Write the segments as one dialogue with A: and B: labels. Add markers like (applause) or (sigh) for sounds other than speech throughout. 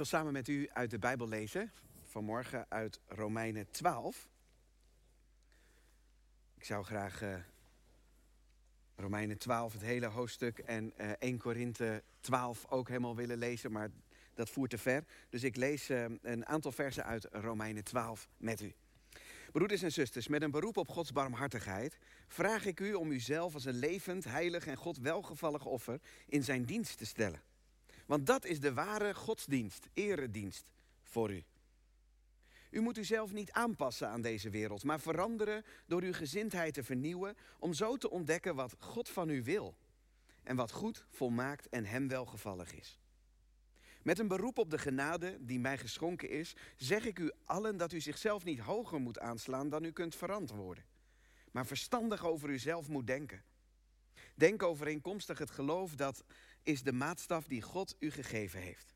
A: wil samen met u uit de Bijbel lezen. Vanmorgen uit Romeinen 12. Ik zou graag uh, Romeinen 12, het hele hoofdstuk, en uh, 1 Korinthe 12 ook helemaal willen lezen, maar dat voert te ver. Dus ik lees uh, een aantal versen uit Romeinen 12 met u. Broeders en zusters, met een beroep op Gods barmhartigheid vraag ik u om uzelf als een levend, heilig en God welgevallig offer in zijn dienst te stellen. Want dat is de ware godsdienst, eredienst voor u. U moet uzelf niet aanpassen aan deze wereld, maar veranderen door uw gezindheid te vernieuwen, om zo te ontdekken wat God van u wil en wat goed, volmaakt en hem welgevallig is. Met een beroep op de genade die mij geschonken is, zeg ik u allen dat u zichzelf niet hoger moet aanslaan dan u kunt verantwoorden, maar verstandig over uzelf moet denken. Denk overeenkomstig het geloof dat is de maatstaf die God u gegeven heeft.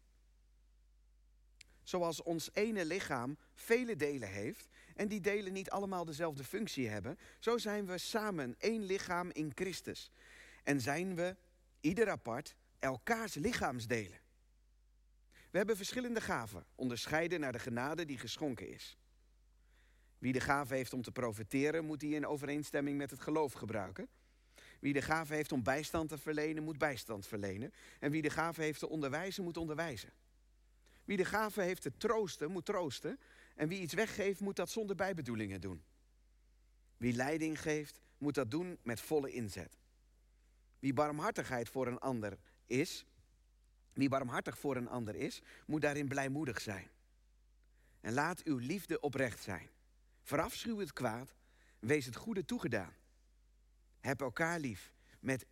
A: Zoals ons ene lichaam vele delen heeft en die delen niet allemaal dezelfde functie hebben, zo zijn we samen één lichaam in Christus. En zijn we, ieder apart, elkaars lichaamsdelen. We hebben verschillende gaven, onderscheiden naar de genade die geschonken is. Wie de gave heeft om te profiteren, moet die in overeenstemming met het geloof gebruiken. Wie de gave heeft om bijstand te verlenen, moet bijstand verlenen. En wie de gave heeft te onderwijzen, moet onderwijzen. Wie de gave heeft te troosten, moet troosten. En wie iets weggeeft, moet dat zonder bijbedoelingen doen. Wie leiding geeft, moet dat doen met volle inzet. Wie barmhartigheid voor een ander is, wie barmhartig voor een ander is, moet daarin blijmoedig zijn. En laat uw liefde oprecht zijn. Verafschuw het kwaad, wees het goede toegedaan. Heb elkaar lief met,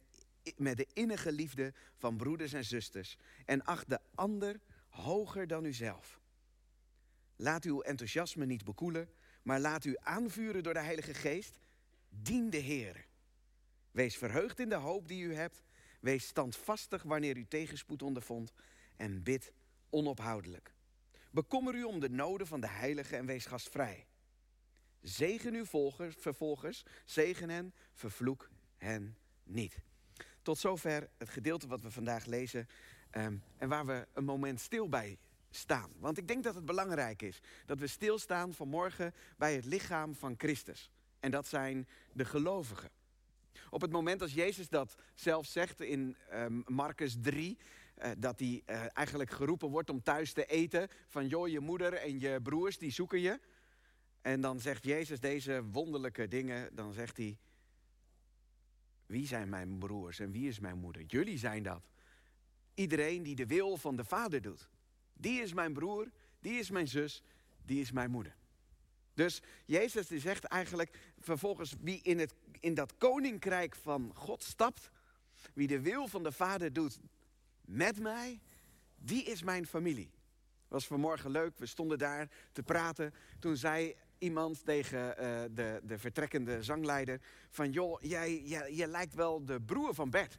A: met de innige liefde van broeders en zusters. En acht de ander hoger dan uzelf. Laat uw enthousiasme niet bekoelen, maar laat u aanvuren door de Heilige Geest. Dien de Heer. Wees verheugd in de hoop die u hebt. Wees standvastig wanneer u tegenspoed ondervond. En bid onophoudelijk. Bekommer u om de noden van de heiligen en wees gastvrij. Zegen uw volgers, vervolgers, zegen hen, vervloek hen niet. Tot zover het gedeelte wat we vandaag lezen um, en waar we een moment stil bij staan. Want ik denk dat het belangrijk is dat we stilstaan vanmorgen bij het lichaam van Christus. En dat zijn de gelovigen. Op het moment als Jezus dat zelf zegt in um, Marcus 3, uh, dat hij uh, eigenlijk geroepen wordt om thuis te eten, van joh, je moeder en je broers die zoeken je. En dan zegt Jezus deze wonderlijke dingen. Dan zegt hij: Wie zijn mijn broers en wie is mijn moeder? Jullie zijn dat. Iedereen die de wil van de Vader doet. Die is mijn broer, die is mijn zus, die is mijn moeder. Dus Jezus die zegt eigenlijk vervolgens wie in, het, in dat koninkrijk van God stapt, wie de wil van de Vader doet met mij, die is mijn familie. was vanmorgen leuk, we stonden daar te praten. Toen zei iemand tegen uh, de, de vertrekkende zangleider... van joh, jij, jij, lijkt wel de broer van Bert.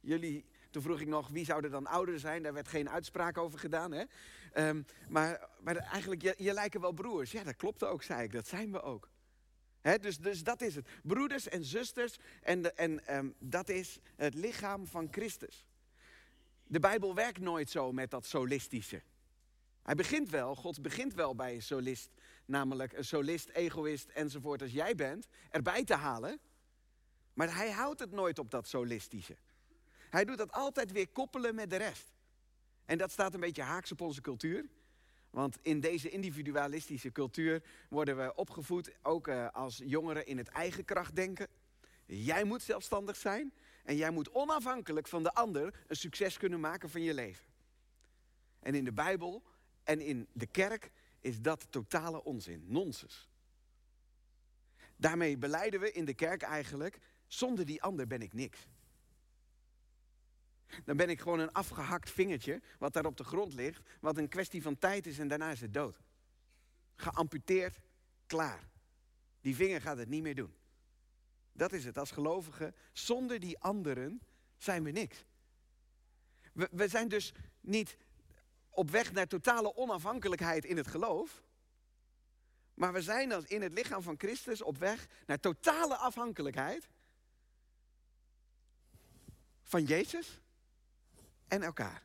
A: Jullie, toen vroeg ik nog, wie zou dan ouder zijn? Daar werd geen uitspraak over gedaan. Hè? Um, maar, maar eigenlijk, je, je lijken wel broers. Ja, dat klopt ook, zei ik. Dat zijn we ook. Dus, dus dat is het. Broeders en zusters. En, de, en um, dat is het lichaam van Christus. De Bijbel werkt nooit zo met dat solistische. Hij begint wel, God begint wel bij een solist namelijk een solist, egoïst enzovoort als jij bent, erbij te halen. Maar hij houdt het nooit op dat solistische. Hij doet dat altijd weer koppelen met de rest. En dat staat een beetje haaks op onze cultuur. Want in deze individualistische cultuur worden we opgevoed, ook uh, als jongeren, in het eigen kracht denken. Jij moet zelfstandig zijn en jij moet onafhankelijk van de ander een succes kunnen maken van je leven. En in de Bijbel en in de kerk is dat totale onzin, nonsens. Daarmee beleiden we in de kerk eigenlijk, zonder die ander ben ik niks. Dan ben ik gewoon een afgehakt vingertje wat daar op de grond ligt, wat een kwestie van tijd is en daarna is het dood. Geamputeerd, klaar. Die vinger gaat het niet meer doen. Dat is het, als gelovigen, zonder die anderen zijn we niks. We, we zijn dus niet op weg naar totale onafhankelijkheid in het geloof. Maar we zijn als in het lichaam van Christus op weg naar totale afhankelijkheid van Jezus en elkaar.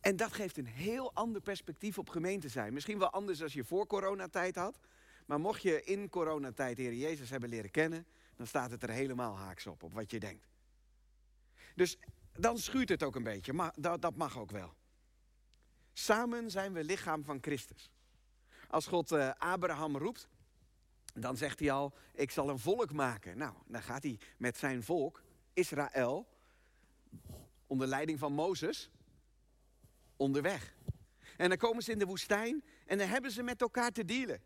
A: En dat geeft een heel ander perspectief op gemeente zijn. Misschien wel anders als je voor coronatijd had. Maar mocht je in coronatijd de Heer Jezus hebben leren kennen, dan staat het er helemaal haaks op, op wat je denkt. Dus dan schuurt het ook een beetje, maar dat, dat mag ook wel. Samen zijn we lichaam van Christus. Als God uh, Abraham roept, dan zegt hij al, ik zal een volk maken. Nou, dan gaat hij met zijn volk, Israël, onder leiding van Mozes, onderweg. En dan komen ze in de woestijn en dan hebben ze met elkaar te dealen.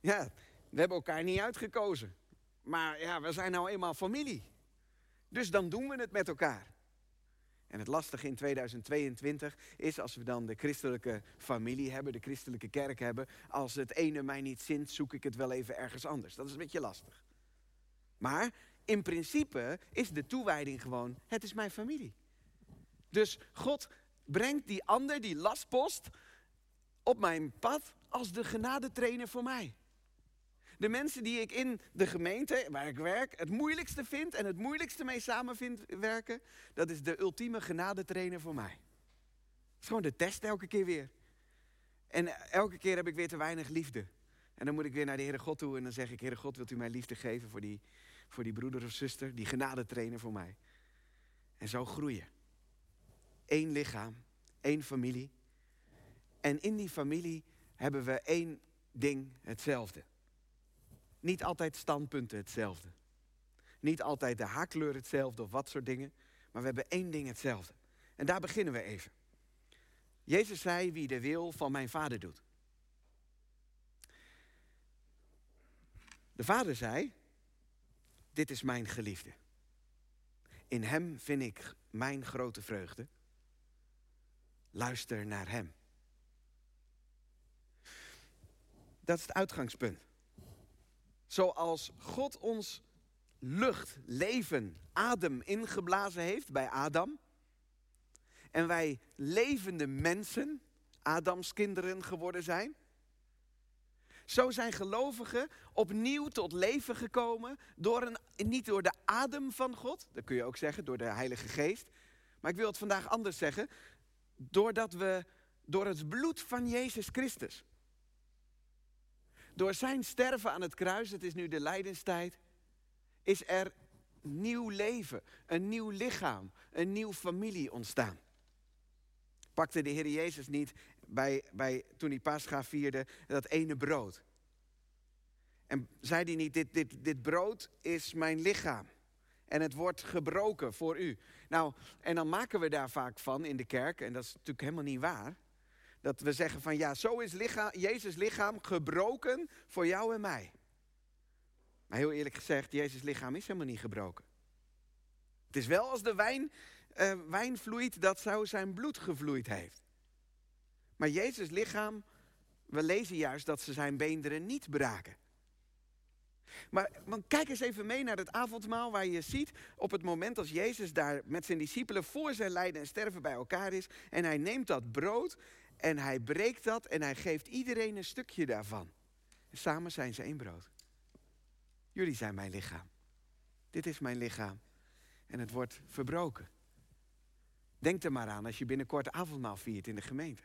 A: Ja, we hebben elkaar niet uitgekozen. Maar ja, we zijn nou eenmaal familie. Dus dan doen we het met elkaar. En het lastige in 2022 is als we dan de christelijke familie hebben, de christelijke kerk hebben. Als het ene mij niet zint, zoek ik het wel even ergens anders. Dat is een beetje lastig. Maar in principe is de toewijding gewoon, het is mijn familie. Dus God brengt die ander, die lastpost, op mijn pad als de genadetrainer voor mij. De mensen die ik in de gemeente waar ik werk het moeilijkste vind en het moeilijkste mee samen vind werken, dat is de ultieme genadetrainer voor mij. Het is gewoon de test elke keer weer. En elke keer heb ik weer te weinig liefde. En dan moet ik weer naar de Heere God toe en dan zeg ik, Heere God, wilt u mij liefde geven voor die, voor die broeder of zuster, die genadetrainer voor mij. En zo groeien. Eén lichaam, één familie. En in die familie hebben we één ding hetzelfde. Niet altijd standpunten hetzelfde. Niet altijd de haarkleur hetzelfde of wat soort dingen. Maar we hebben één ding hetzelfde. En daar beginnen we even. Jezus zei wie de wil van mijn vader doet. De vader zei, dit is mijn geliefde. In hem vind ik mijn grote vreugde. Luister naar hem. Dat is het uitgangspunt. Zoals God ons lucht, leven, adem ingeblazen heeft bij Adam. En wij levende mensen, Adams kinderen geworden zijn. Zo zijn gelovigen opnieuw tot leven gekomen, door een, niet door de adem van God, dat kun je ook zeggen, door de Heilige Geest. Maar ik wil het vandaag anders zeggen, doordat we door het bloed van Jezus Christus. Door zijn sterven aan het kruis, het is nu de lijdenstijd, is er nieuw leven, een nieuw lichaam, een nieuwe familie ontstaan. Pakte de Heer Jezus niet bij, bij, toen hij Pascha vierde dat ene brood. En zei hij niet, dit, dit, dit brood is mijn lichaam. En het wordt gebroken voor u. Nou, en dan maken we daar vaak van in de kerk, en dat is natuurlijk helemaal niet waar. Dat we zeggen van ja, zo is lichaam, Jezus lichaam gebroken voor jou en mij. Maar heel eerlijk gezegd, Jezus lichaam is helemaal niet gebroken. Het is wel als de wijn, uh, wijn vloeit, dat zo zijn bloed gevloeid heeft. Maar Jezus lichaam, we lezen juist dat ze zijn beenderen niet braken. Maar, kijk eens even mee naar het avondmaal waar je ziet op het moment als Jezus daar met zijn discipelen voor zijn lijden en sterven bij elkaar is. En hij neemt dat brood en hij breekt dat en hij geeft iedereen een stukje daarvan. En samen zijn ze één brood. Jullie zijn mijn lichaam. Dit is mijn lichaam. En het wordt verbroken. Denk er maar aan als je binnenkort avondmaal viert in de gemeente.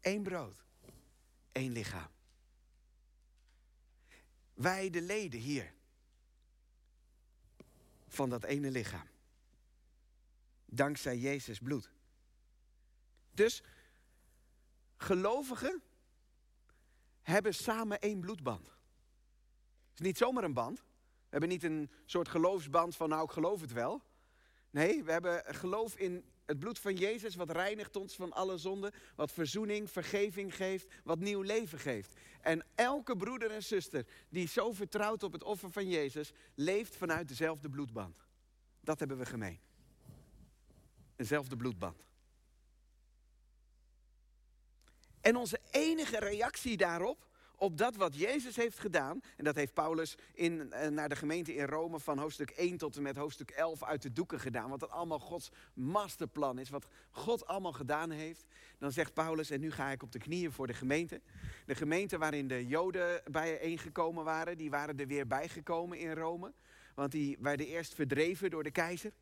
A: Eén brood. één lichaam. Wij de leden hier. Van dat ene lichaam. Dankzij Jezus bloed. Dus gelovigen hebben samen één bloedband. Het is niet zomaar een band. We hebben niet een soort geloofsband van nou ik geloof het wel. Nee, we hebben geloof in het bloed van Jezus wat reinigt ons van alle zonden, wat verzoening, vergeving geeft, wat nieuw leven geeft. En elke broeder en zuster die zo vertrouwt op het offer van Jezus, leeft vanuit dezelfde bloedband. Dat hebben we gemeen. Eenzelfde bloedband. En onze enige reactie daarop, op dat wat Jezus heeft gedaan, en dat heeft Paulus in, eh, naar de gemeente in Rome van hoofdstuk 1 tot en met hoofdstuk 11 uit de doeken gedaan, wat dat allemaal Gods masterplan is, wat God allemaal gedaan heeft. Dan zegt Paulus, en nu ga ik op de knieën voor de gemeente. De gemeente waarin de Joden bijeengekomen waren, die waren er weer bijgekomen in Rome, want die werden eerst verdreven door de keizer.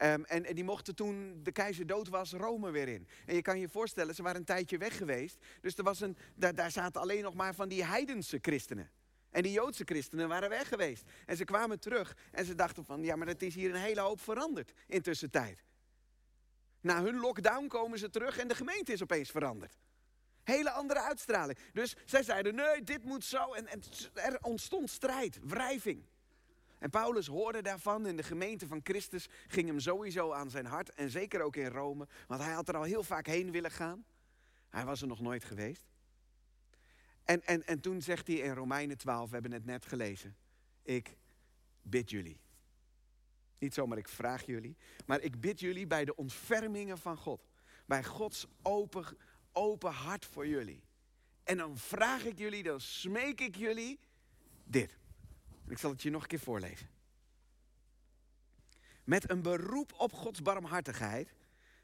A: Ehm, en, en die mochten toen de keizer dood was, Rome weer in. En je kan je voorstellen, ze waren een tijdje weg geweest. Dus er was een, daar, daar zaten alleen nog maar van die heidense christenen. En die Joodse christenen waren weg geweest. En ze kwamen terug en ze dachten van, ja, maar het is hier een hele hoop veranderd in tussentijd. Na hun lockdown komen ze terug en de gemeente is opeens veranderd. Hele andere uitstraling. Dus zij zeiden, nee, dit moet zo. En er ontstond strijd, wrijving. En Paulus hoorde daarvan en de gemeente van Christus ging hem sowieso aan zijn hart. En zeker ook in Rome, want hij had er al heel vaak heen willen gaan. Hij was er nog nooit geweest. En, en, en toen zegt hij in Romeinen 12, we hebben het net gelezen. Ik bid jullie. Niet zomaar ik vraag jullie, maar ik bid jullie bij de ontfermingen van God. Bij Gods open, open hart voor jullie. En dan vraag ik jullie, dan smeek ik jullie dit. Ik zal het je nog een keer voorlezen. Met een beroep op Gods barmhartigheid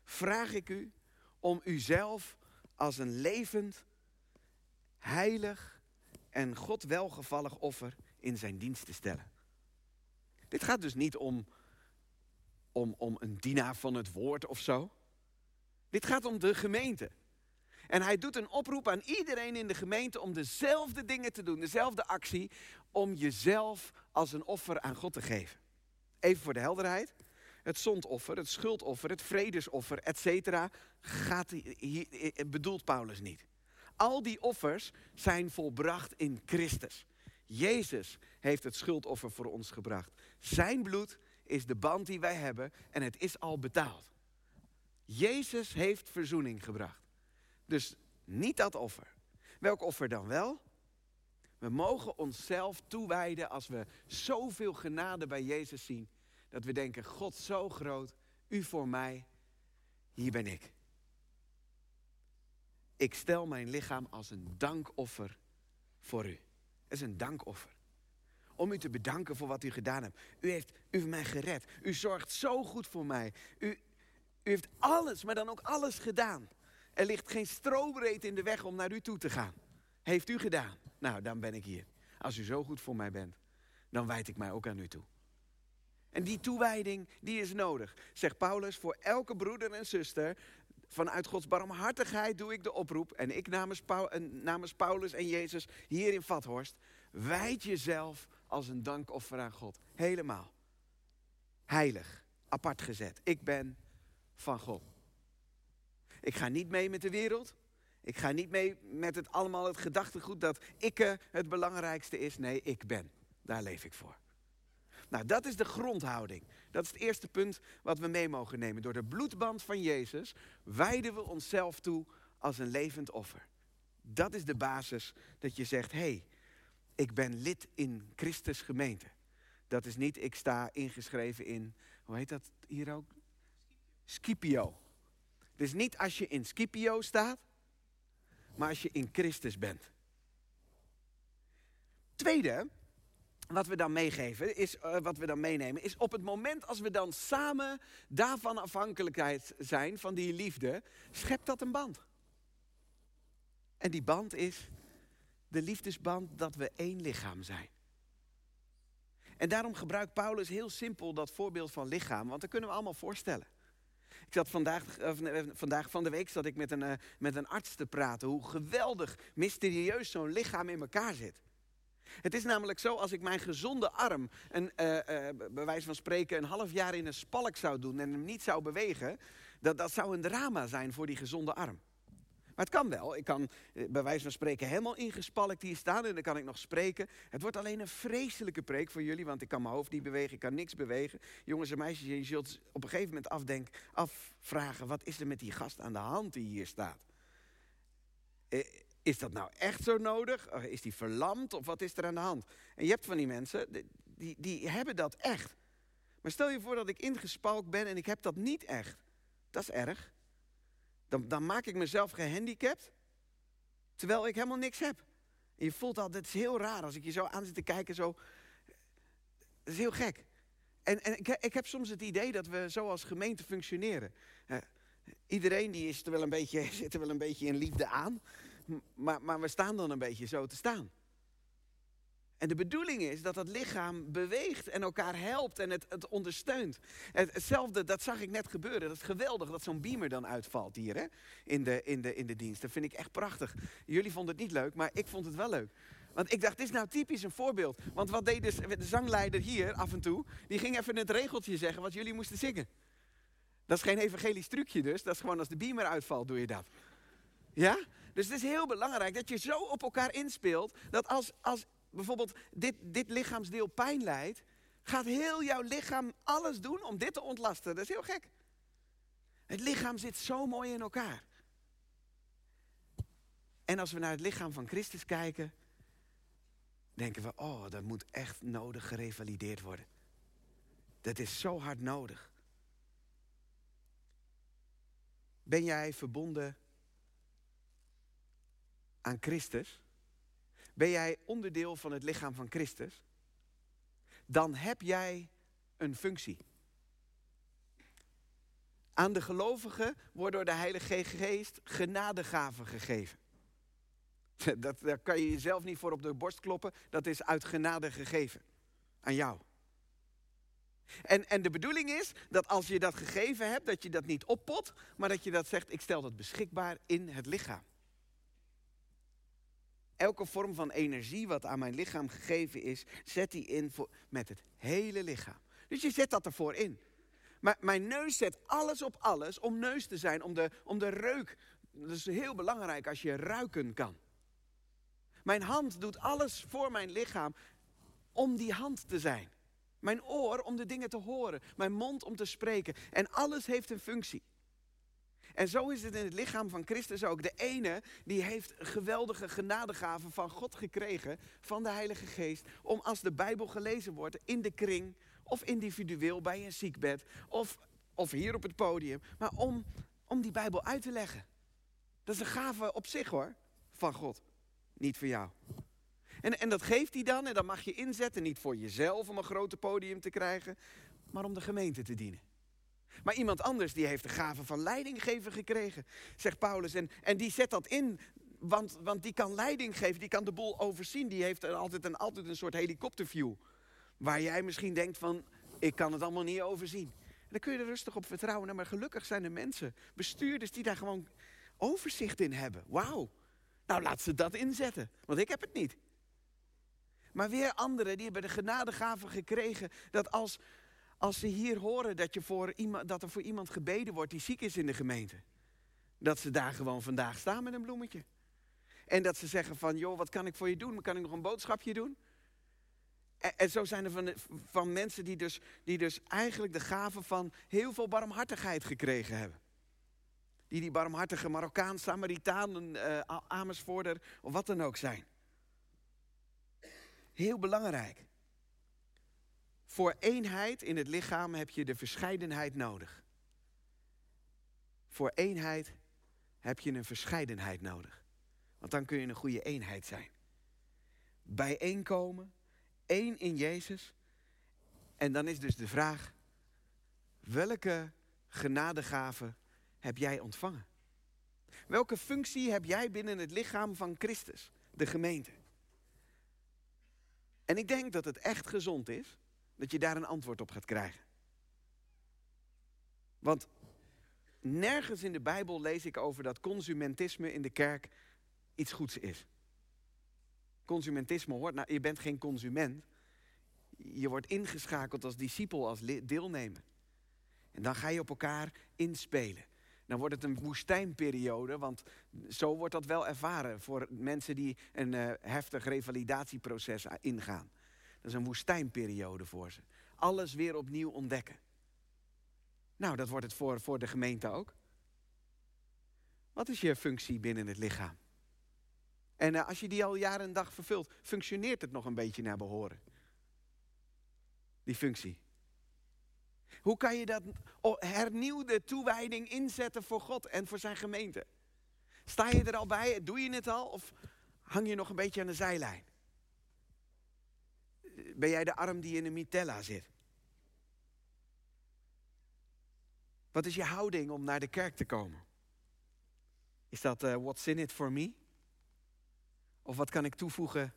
A: vraag ik u om uzelf als een levend, heilig en God welgevallig offer in zijn dienst te stellen. Dit gaat dus niet om, om, om een dienaar van het woord of zo. Dit gaat om de gemeente. En hij doet een oproep aan iedereen in de gemeente om dezelfde dingen te doen, dezelfde actie, om jezelf als een offer aan God te geven. Even voor de helderheid. Het zondoffer, het schuldoffer, het vredesoffer, et cetera, gaat hier, bedoelt Paulus niet. Al die offers zijn volbracht in Christus. Jezus heeft het schuldoffer voor ons gebracht. Zijn bloed is de band die wij hebben en het is al betaald. Jezus heeft verzoening gebracht. Dus niet dat offer. Welk offer dan wel? We mogen onszelf toewijden als we zoveel genade bij Jezus zien. Dat we denken, God zo groot, u voor mij, hier ben ik. Ik stel mijn lichaam als een dankoffer voor u. Het is een dankoffer. Om u te bedanken voor wat u gedaan hebt. U heeft, u heeft mij gered. U zorgt zo goed voor mij. U, u heeft alles, maar dan ook alles gedaan. Er ligt geen strobreed in de weg om naar u toe te gaan. Heeft u gedaan? Nou, dan ben ik hier. Als u zo goed voor mij bent, dan wijd ik mij ook aan u toe. En die toewijding, die is nodig. Zegt Paulus, voor elke broeder en zuster, vanuit Gods barmhartigheid doe ik de oproep. En ik namens, namens Paulus en Jezus hier in Vathorst, wijd jezelf als een dankoffer aan God. Helemaal. Heilig, apart gezet. Ik ben van God. Ik ga niet mee met de wereld. Ik ga niet mee met het allemaal het gedachtegoed dat ik het belangrijkste is. Nee, ik ben. Daar leef ik voor. Nou, dat is de grondhouding. Dat is het eerste punt wat we mee mogen nemen. Door de bloedband van Jezus wijden we onszelf toe als een levend offer. Dat is de basis dat je zegt, hé, hey, ik ben lid in Christus gemeente. Dat is niet, ik sta ingeschreven in, hoe heet dat hier ook? Scipio. Dus niet als je in Scipio staat, maar als je in Christus bent. Tweede, wat we dan meegeven, is, uh, wat we dan meenemen, is op het moment als we dan samen daarvan afhankelijkheid zijn, van die liefde, schept dat een band. En die band is de liefdesband dat we één lichaam zijn. En daarom gebruikt Paulus heel simpel dat voorbeeld van lichaam, want dat kunnen we allemaal voorstellen. Ik zat vandaag, eh, vandaag van de week zat ik met een, uh, met een arts te praten. Hoe geweldig mysterieus zo'n lichaam in elkaar zit. Het is namelijk zo, als ik mijn gezonde arm, een, bij wijze van spreken, een half jaar in een spalk zou doen en hem niet zou bewegen, dat, dat zou een drama zijn voor die gezonde arm. Maar het kan wel. Ik kan eh, bij wijze van spreken helemaal ingespalkt hier staan en dan kan ik nog spreken. Het wordt alleen een vreselijke preek voor jullie, want ik kan mijn hoofd niet bewegen, ik kan niks bewegen. Jongens en meisjes, je zult op een gegeven moment afdenken, afvragen, wat is er met die gast aan de hand die hier staat? Eh, is dat nou echt zo nodig? Is die verlamd of wat is er aan de hand? En je hebt van die mensen, die, die hebben dat echt. Maar stel je voor dat ik ingespalkt ben en ik heb dat niet echt. Dat is erg. Dan, dan maak ik mezelf gehandicapt, terwijl ik helemaal niks heb. En je voelt al, dat is heel raar als ik je zo aan zit te kijken, zo. Dat is heel gek. En, en ik, ik, heb soms het idee dat we zo als gemeente functioneren. Uh, iedereen die is er wel een beetje, (laughs) zit er wel een beetje in liefde aan. Maar, maar we staan dan een beetje zo te staan. En de bedoeling is dat dat lichaam beweegt en elkaar helpt en het, het ondersteunt. hetzelfde, dat zag ik net gebeuren. Dat is geweldig dat zo'n beamer dan uitvalt hier hè? In, de, in, de, in de dienst. Dat vind ik echt prachtig. Jullie vonden het niet leuk, maar ik vond het wel leuk. Want ik dacht, dit is nou typisch een voorbeeld. Want wat deed de, de zangleider hier af en toe? Die ging even het regeltje zeggen wat jullie moesten zingen. Dat is geen evangelisch trucje dus. Dat is gewoon als de beamer uitvalt, doe je dat. Ja? Dus het is heel belangrijk dat je zo op elkaar inspeelt. Dat als, als bijvoorbeeld dit, dit lichaamsdeel pijn lijdt. Gaat heel jouw lichaam alles doen om dit te ontlasten. Dat is heel gek. Het lichaam zit zo mooi in elkaar. En als we naar het lichaam van Christus kijken, denken we, oh, dat moet echt nodig gerevalideerd worden. Dat is zo hard nodig. Ben jij verbonden aan Christus? Ben jij onderdeel van het lichaam van Christus? Dan heb jij een functie. Aan de gelovigen wordt door de Heilige Geest genadegaven gegeven. (laughs) Dat, daar kan je jezelf niet voor op de borst kloppen. Dat is uit genade gegeven. Aan jou. En, en de bedoeling is dat als je dat gegeven hebt, dat je dat niet oppot, maar dat je dat zegt, ik stel dat beschikbaar in het lichaam. Elke vorm van energie wat aan mijn lichaam gegeven is, zet die in voor, met het hele lichaam. Dus je zet dat ervoor in. Maar mijn neus zet alles op alles om neus te zijn, om de, om de reuk. Dat is heel belangrijk als je ruiken kan. Mijn hand doet alles voor mijn lichaam om die hand te zijn. Mijn oor om de dingen te horen. Mijn mond om te spreken. En alles heeft een functie. En zo is het in het lichaam van Christus ook. De ene die heeft geweldige genadegaven van God gekregen, van de Heilige Geest, om als de Bijbel gelezen wordt in de kring of individueel bij een ziekbed of, of hier op het podium, maar om, om die Bijbel uit te leggen. Dat is een gave op zich hoor, van God, niet voor jou. En, en dat geeft hij dan en dan mag je inzetten, niet voor jezelf om een grote podium te krijgen, maar om de gemeente te dienen. Maar iemand anders die heeft de gave van leidinggeven gekregen, zegt Paulus. En, en die zet dat in, want, want die kan leiding geven, die kan de boel overzien. Die heeft altijd een, altijd een soort helikopterview. Waar jij misschien denkt van, ik kan het allemaal niet overzien. En dan kun je er rustig op vertrouwen. Maar gelukkig zijn er mensen, bestuurders die daar gewoon overzicht in hebben. Wauw. Nou, laat ze dat inzetten, want ik heb het niet. Maar weer anderen, die hebben de genadegave gekregen dat als, als ze hier horen dat, je voor iemand, dat er voor iemand gebeden wordt die ziek is in de gemeente. Dat ze daar gewoon vandaag staan met een bloemetje. En dat ze zeggen van, joh, wat kan ik voor je doen? Kan ik nog een boodschapje doen? En, zo zijn er van, van mensen die dus, die dus eigenlijk de gave van heel veel barmhartigheid gekregen hebben. Die die barmhartige Marokkaan, Samaritaan, uh, Amersfoorder of wat dan ook zijn. Heel belangrijk. Voor eenheid in het lichaam heb je de verscheidenheid nodig. Voor eenheid heb je een verscheidenheid nodig. Want dan kun je een goede eenheid zijn. Bijeenkomen, één in Jezus. En dan is dus de vraag, welke genadegave heb jij ontvangen? Welke functie heb jij binnen het lichaam van Christus, de gemeente? En ik denk dat het echt gezond is dat je daar een antwoord op gaat krijgen. Want nergens in de Bijbel lees ik over dat consumentisme in de kerk iets goeds is. Consumentisme hoort, nou, je bent geen consument. Je wordt ingeschakeld als discipel, als deelnemer. En dan ga je op elkaar inspelen. Dan wordt het een woestijnperiode, want zo wordt dat wel ervaren voor mensen die een uh, heftig revalidatieproces ingaan. Is een woestijnperiode voor ze. Alles weer opnieuw ontdekken. Nou, dat wordt het voor, voor de gemeente ook. Wat is je functie binnen het lichaam? En uh, als je die al jaren en dag vervult, functioneert het nog een beetje naar behoren? Die functie. Hoe kan je dat hernieuwde toewijding inzetten voor God en voor zijn gemeente? Sta je er al bij? Doe je het al? Of hang je nog een beetje aan de zijlijn? Ben jij de arm die in een mitella zit? Wat is je houding om naar de kerk te komen? Is dat uh, what's in it for me? Of wat kan ik toevoegen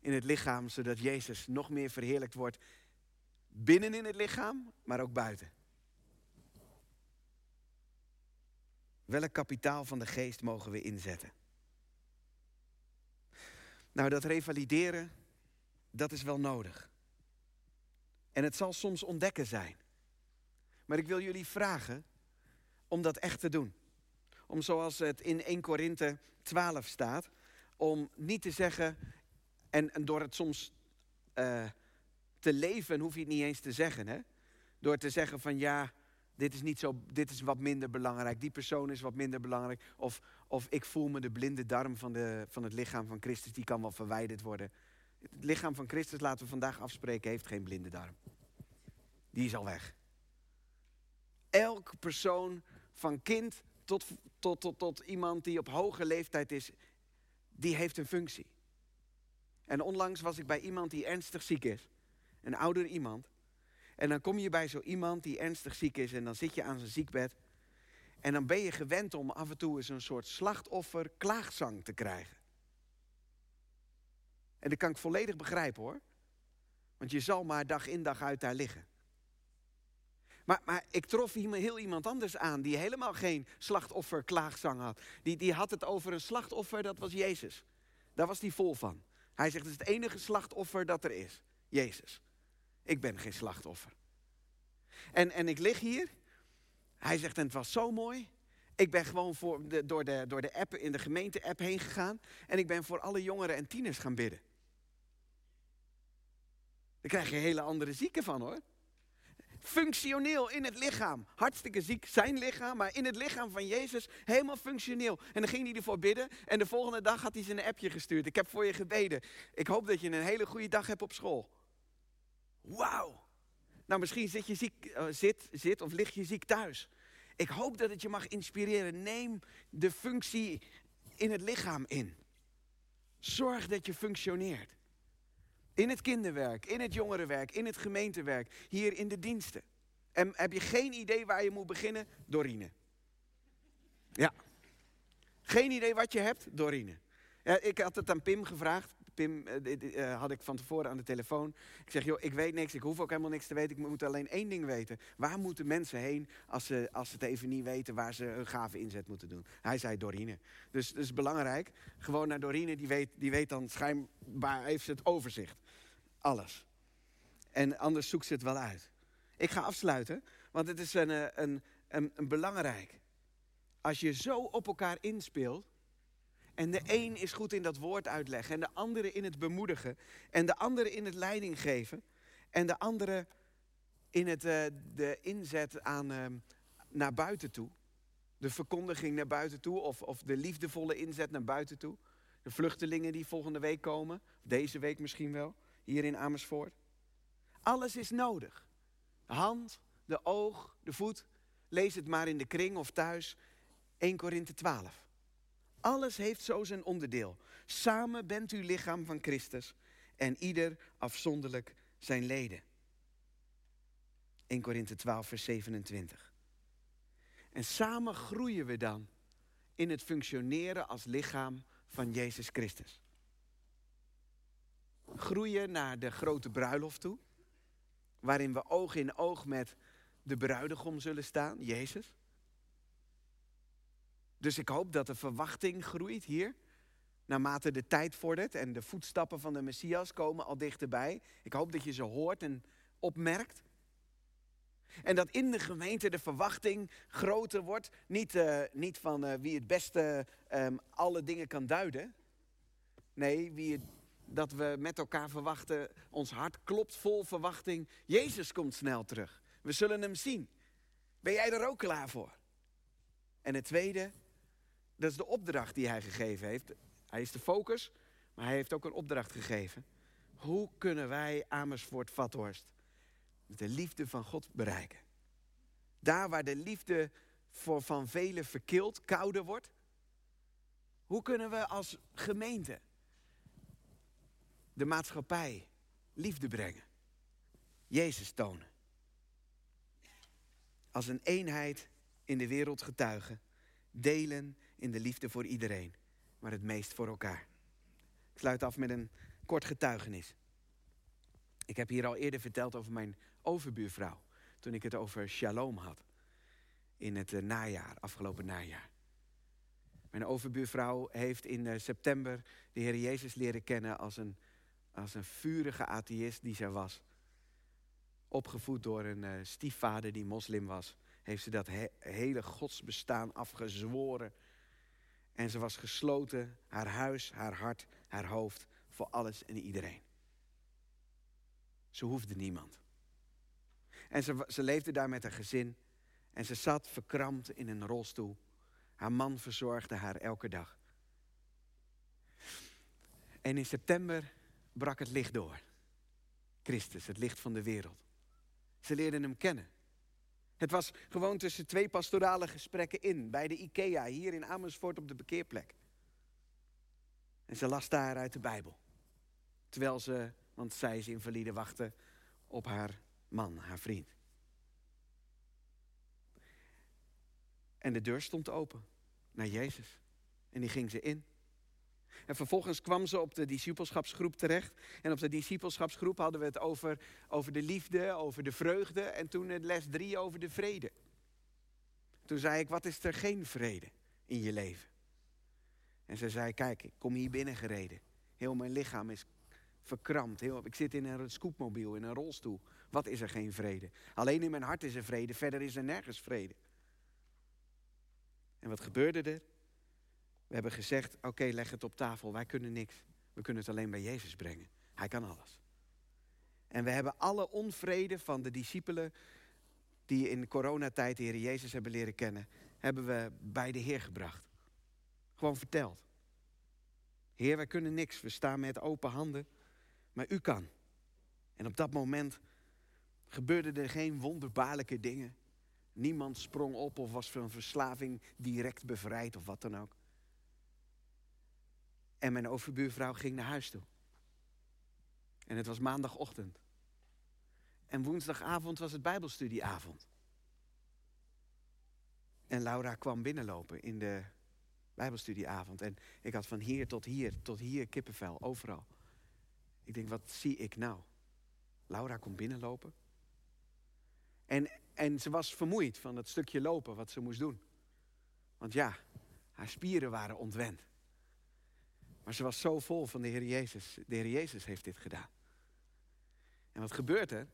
A: in het lichaam, zodat Jezus nog meer verheerlijkt wordt binnen in het lichaam, maar ook buiten. Welk kapitaal van de geest mogen we inzetten? Nou, dat revalideren, dat is wel nodig. En het zal soms ontdekken zijn. Maar ik wil jullie vragen om dat echt te doen. Om zoals het in 1 Korinthe 12 staat, om niet te zeggen, en, door het soms uh, te leven, hoef je het niet eens te zeggen. Hè? Door te zeggen van ja, dit is, niet zo, dit is wat minder belangrijk, die persoon is wat minder belangrijk. Of, of ik voel me de blinde darm van, de, van het lichaam van Christus, die kan wel verwijderd worden. Het lichaam van Christus, laten we vandaag afspreken, heeft geen blinde darm. Die is al weg. Elke persoon, van kind tot, tot, tot, tot iemand die op hoge leeftijd is, die heeft een functie. En onlangs was ik bij iemand die ernstig ziek is. Een ouder iemand. En dan kom je bij zo iemand die ernstig ziek is en dan zit je aan zijn ziekbed. En dan ben je gewend om af en toe eens een soort slachtoffer klaagzang te krijgen. En dat kan ik volledig begrijpen hoor. Want je zal maar dag in dag uit daar liggen. Maar, maar ik trof heel iemand anders aan die helemaal geen slachtoffer klaagzang had. Die, die had het over een slachtoffer, dat was Jezus. Daar was hij vol van. Hij zegt, het is het enige slachtoffer dat er is. Jezus. Ik ben geen slachtoffer. En, en ik lig hier. Hij zegt, en het was zo mooi. Ik ben gewoon voor de, door, de, door de app in de gemeente-app heen gegaan. En ik ben voor alle jongeren en tieners gaan bidden. Daar krijg je hele andere zieken van hoor. Functioneel in het lichaam. Hartstikke ziek zijn lichaam, maar in het lichaam van Jezus helemaal functioneel. En dan ging hij ervoor bidden en de volgende dag had hij zijn appje gestuurd. Ik heb voor je gebeden. Ik hoop dat je een hele goede dag hebt op school. Wauw. Nou, misschien zit je ziek, uh, zit, zit of lig je ziek thuis. Ik hoop dat het je mag inspireren. Neem de functie in het lichaam in. Zorg dat je functioneert. In het kinderwerk, in het jongerenwerk, in het gemeentewerk, hier in de diensten. En heb je geen idee waar je moet beginnen? Dorine. Ja. Geen idee wat je hebt? Dorine. Ik had het aan Pim gevraagd. Pim uh, had ik van tevoren aan de telefoon. Ik zeg, joh, ik weet niks, ik hoef ook helemaal niks te weten. Ik moet alleen één ding weten. Waar moeten mensen heen als ze, als ze het even niet weten waar ze hun gave inzet moeten doen? Hij zei Dorine. Dus is belangrijk. Gewoon naar Dorine, die weet, die weet dan schijnbaar, heeft ze het overzicht. Alles. En anders zoekt ze het wel uit. Ik ga afsluiten, want het is een, een, een, een belangrijk. Als je zo op elkaar inspeelt en de een is goed in dat woord uitleggen. En de andere in het bemoedigen. En de andere in het leiding geven. En de andere in het, uh, de inzet aan, uh, naar buiten toe. De verkondiging naar buiten toe. Of, of de liefdevolle inzet naar buiten toe. De vluchtelingen die volgende week komen. Deze week misschien wel. Hier in Amersfoort. Alles is nodig. De hand, de oog, de voet. Lees het maar in de kring of thuis. 1 Korinthe 12. Alles heeft zo zijn onderdeel. Samen bent u lichaam van Christus en ieder afzonderlijk zijn leden. 1 Korinthe 12, vers 27. En samen groeien we dan in het functioneren als lichaam van Jezus Christus. Groeien naar de grote bruiloft toe, waarin we oog in oog met de bruidegom zullen staan, Jezus. Dus ik hoop dat de verwachting groeit hier. Naarmate de tijd vordert en de voetstappen van de Messias komen al dichterbij. Ik hoop dat je ze hoort en opmerkt. En dat in de gemeente de verwachting groter wordt. Niet, uh, niet van uh, wie het beste um, alle dingen kan duiden. Nee, wie dat we met elkaar verwachten. Ons hart klopt vol verwachting. Jezus komt snel terug. We zullen hem zien. Ben jij er ook klaar voor? En het tweede, dat is de opdracht die hij gegeven heeft. Hij is de focus, maar hij heeft ook een opdracht gegeven. Hoe kunnen wij Amersfoort-Vathorst de liefde van God bereiken? Daar waar de liefde voor van velen verkild, kouder wordt. Hoe kunnen we als gemeente de maatschappij liefde brengen? Jezus tonen. Als een eenheid in de wereld getuigen. Delen in de liefde voor iedereen, maar het meest voor elkaar. Ik sluit af met een kort getuigenis. Ik heb hier al eerder verteld over mijn overbuurvrouw. Toen ik het over shalom had. In het eh, najaar, afgelopen najaar. Mijn overbuurvrouw heeft in eh, september de Heer Jezus leren kennen als een, als een vurige atheïst die zij was. Opgevoed door een uh, stiefvader die moslim was, heeft ze dat hele godsbestaan afgezworen. En ze was gesloten, haar huis, haar hart, haar hoofd, voor alles en iedereen. Ze hoefde niemand. En ze, ze leefde daar met haar gezin. En ze zat verkrampt in een rolstoel. Haar man verzorgde haar elke dag. En in september brak het licht door. Christus, het licht van de wereld. Ze leerden hem kennen. Het was gewoon tussen twee pastorale gesprekken in, bij de IKEA, hier in Amersfoort op de bekeerplek. En ze las daar uit de Bijbel. Terwijl ze, want zij is invalide, wachtte op haar man, haar vriend. En de deur stond open naar Jezus. En die ging ze in. En vervolgens kwam ze op de discipelschapsgroep terecht. En op de discipelschapsgroep hadden we het over, over de liefde, over de vreugde. En toen les drie over de vrede. Toen zei ik, wat is er geen vrede in je leven? En ze zei, kijk, ik kom hier binnen gereden. Heel mijn lichaam is verkrampt. Heel, ik zit in een scootmobiel, in een rolstoel. Wat is er geen vrede? Alleen in mijn hart is er vrede, verder is er nergens vrede. En wat gebeurde er? We hebben gezegd, oké, leg het op tafel. Wij kunnen niks. We kunnen het alleen bij Jezus brengen. Hij kan alles. En we hebben alle onvrede van de discipelen die in coronatijd de Heer Jezus hebben leren kennen, hebben we bij de Heer gebracht. Gewoon verteld. Heer, wij kunnen niks. We staan met open handen. Maar u kan. En op dat moment gebeurden er geen wonderbaarlijke dingen. Niemand sprong op of was van verslaving direct bevrijd of wat dan ook. En mijn overbuurvrouw ging naar huis toe. En het was maandagochtend. En woensdagavond was het Bijbelstudieavond. En Laura kwam binnenlopen in de Bijbelstudieavond. En ik had van hier tot hier, tot hier kippenvel, overal. Ik denk, wat zie ik nou? Laura komt binnenlopen. En, en ze was vermoeid van het stukje lopen wat ze moest doen. Want ja, haar spieren waren ontwend. Maar ze was zo vol van de Heer Jezus. De Heer Jezus heeft dit gedaan. En wat gebeurt er?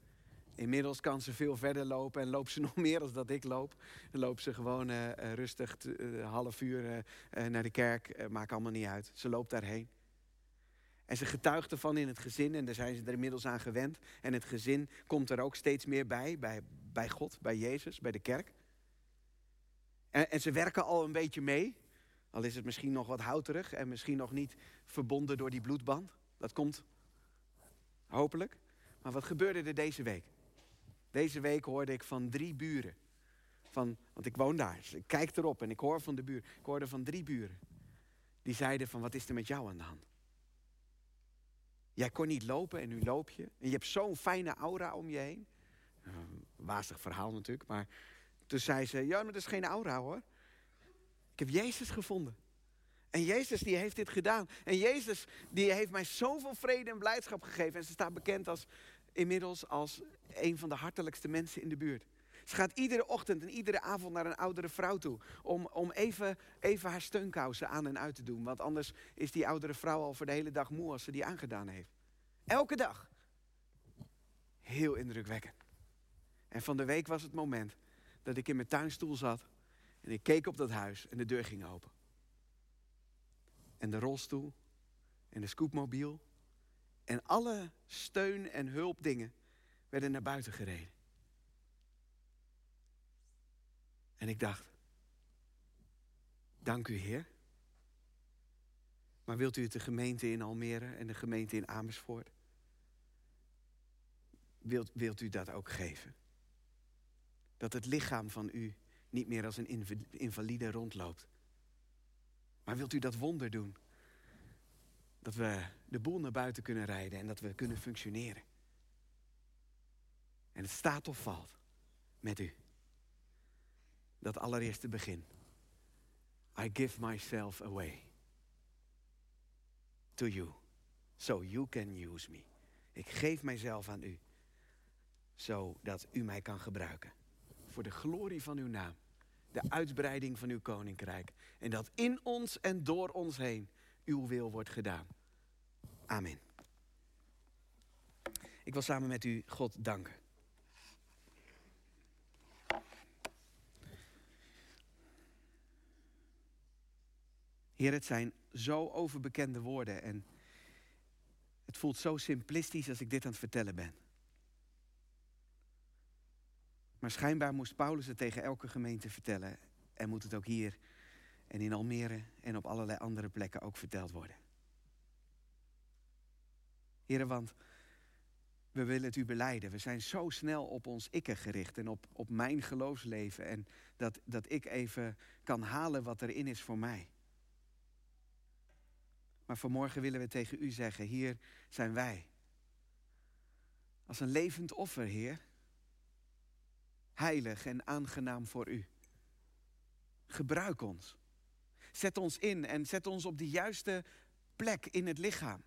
A: Inmiddels kan ze veel verder lopen en loopt ze (laughs) nog meer dan dat ik loop. Dan loopt ze gewoon uh, rustig een uh, half uur naar de kerk. maakt allemaal niet uit. Ze loopt daarheen. En ze getuigt ervan in het gezin en daar zijn ze er inmiddels aan gewend. En het gezin komt er ook steeds meer bij, bij, bij God, bij Jezus, bij de kerk. En, en ze werken al een beetje mee. Al is het misschien nog wat houterig en misschien nog niet verbonden door die bloedband. Dat komt hopelijk. Maar wat gebeurde er deze week? Deze week hoorde ik van drie buren. Van, want ik woon daar. Dus ik kijk erop en ik hoor van de buur. Ik hoorde van drie buren. Die zeiden van wat is er met jou aan de hand? Jij kon niet lopen en nu loop je. En je hebt zo'n fijne aura om je heen. Uh, wazig verhaal natuurlijk. Maar toen zei ze, ja, maar dat is geen aura hoor. Ik heb Jezus gevonden. En Jezus die heeft dit gedaan. En Jezus die heeft mij zoveel vrede en blijdschap gegeven. En ze staat bekend als, inmiddels als een van de hartelijkste mensen in de buurt. Ze gaat iedere ochtend en iedere avond naar een oudere vrouw toe. Om, om even, even haar steunkousen aan en uit te doen. Want anders is die oudere vrouw al voor de hele dag moe als ze die aangedaan heeft. Elke dag. Heel indrukwekkend. En van de week was het moment dat ik in mijn tuinstoel zat. En ik keek op dat huis en de deur ging open. En de rolstoel en de scootmobiel en alle steun- en hulpdingen werden naar buiten gereden. En ik dacht, dank u Heer. Maar wilt u het de gemeente in Almere en de gemeente in Amersfoort? Wilt, wilt u dat ook geven? Dat het lichaam van u niet meer als een invalide rondloopt. Maar wilt u dat wonder doen? Dat we de boel naar buiten kunnen rijden en dat we kunnen functioneren. En het staat of valt met u. Dat allereerste begin. I give myself away to you. So you can use me. Ik geef mijzelf aan u. Zodat u mij kan gebruiken. Voor de glorie van uw naam. De uitbreiding van uw koninkrijk. En dat in ons en door ons heen uw wil wordt gedaan. Amen. Ik wil samen met u God danken. Heer, het zijn zo overbekende woorden en het voelt zo simplistisch als ik dit aan het vertellen ben. Maar schijnbaar moest Paulus het tegen elke gemeente vertellen en moet het ook hier en in Almere en op allerlei andere plekken ook verteld worden. Heren, want we willen het u beleiden. We zijn zo snel op ons ikken gericht en op, op mijn geloofsleven. En dat, dat ik even kan halen wat erin is voor mij. Maar vanmorgen willen we tegen u zeggen, hier zijn wij. Als een levend offer, Heer. Heilig en aangenaam voor u. Gebruik ons. Zet ons in en zet ons op de juiste plek in het lichaam.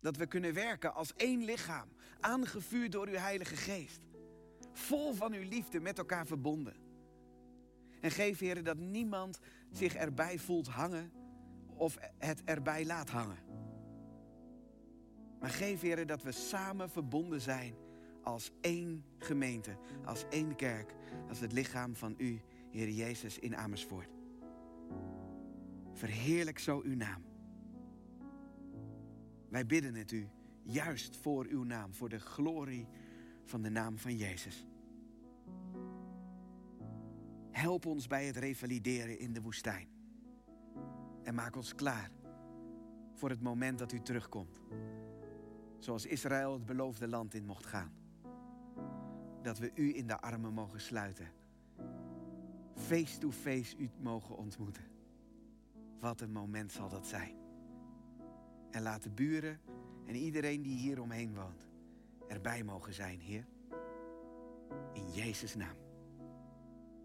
A: Dat we kunnen werken als één lichaam, aangevuurd door uw Heilige Geest. Vol van uw liefde, met elkaar verbonden. En geef, Heer, dat niemand zich erbij voelt hangen of het erbij laat hangen. Maar geef, Heer, dat we samen verbonden zijn als één gemeente, als één kerk, als het lichaam van U, Heer Jezus, in Amersfoort. Verheerlijk zo uw naam. Wij bidden het u, juist voor uw naam, voor de glorie van de naam van Jezus. Help ons bij het revalideren in de woestijn. En maak ons klaar voor het moment dat u terugkomt. Zoals Israël het beloofde land in mocht gaan. Dat we u in de armen mogen sluiten. Face to face u mogen ontmoeten. Wat een moment zal dat zijn. En laat de buren en iedereen die hier omheen woont erbij mogen zijn, Heer. In Jezus' naam.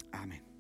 A: Amen.